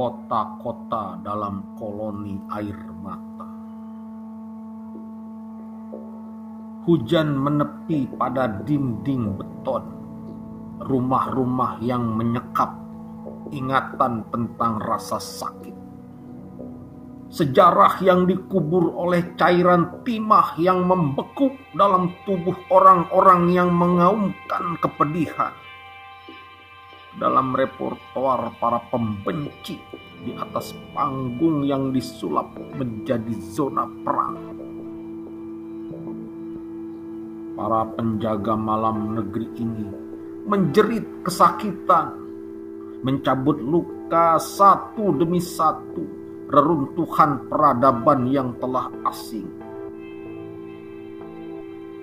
kota-kota dalam koloni air mata. Hujan menepi pada dinding beton, rumah-rumah yang menyekap ingatan tentang rasa sakit. Sejarah yang dikubur oleh cairan timah yang membekuk dalam tubuh orang-orang yang mengaumkan kepedihan dalam repertoar para pembenci di atas panggung yang disulap menjadi zona perang. Para penjaga malam negeri ini menjerit kesakitan, mencabut luka satu demi satu reruntuhan peradaban yang telah asing.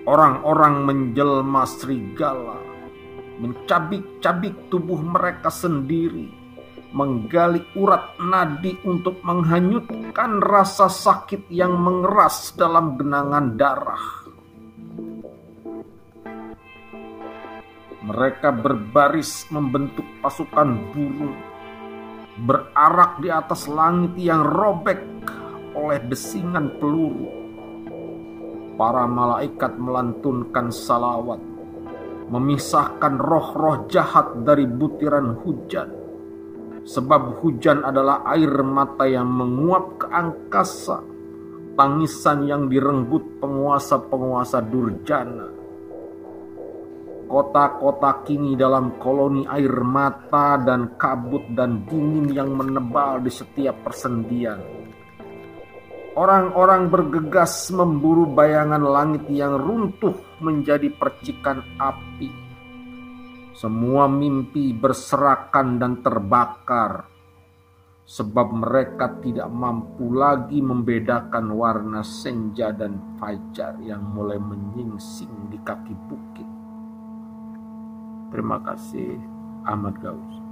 Orang-orang menjelma serigala mencabik-cabik tubuh mereka sendiri, menggali urat nadi untuk menghanyutkan rasa sakit yang mengeras dalam genangan darah. Mereka berbaris membentuk pasukan burung, berarak di atas langit yang robek oleh desingan peluru. Para malaikat melantunkan salawat memisahkan roh-roh jahat dari butiran hujan. Sebab hujan adalah air mata yang menguap ke angkasa, tangisan yang direnggut penguasa-penguasa durjana. Kota-kota kini dalam koloni air mata dan kabut dan dingin yang menebal di setiap persendian Orang-orang bergegas memburu bayangan langit yang runtuh menjadi percikan api. Semua mimpi berserakan dan terbakar, sebab mereka tidak mampu lagi membedakan warna senja dan fajar yang mulai menyingsing di kaki bukit. Terima kasih, Ahmad Gaus.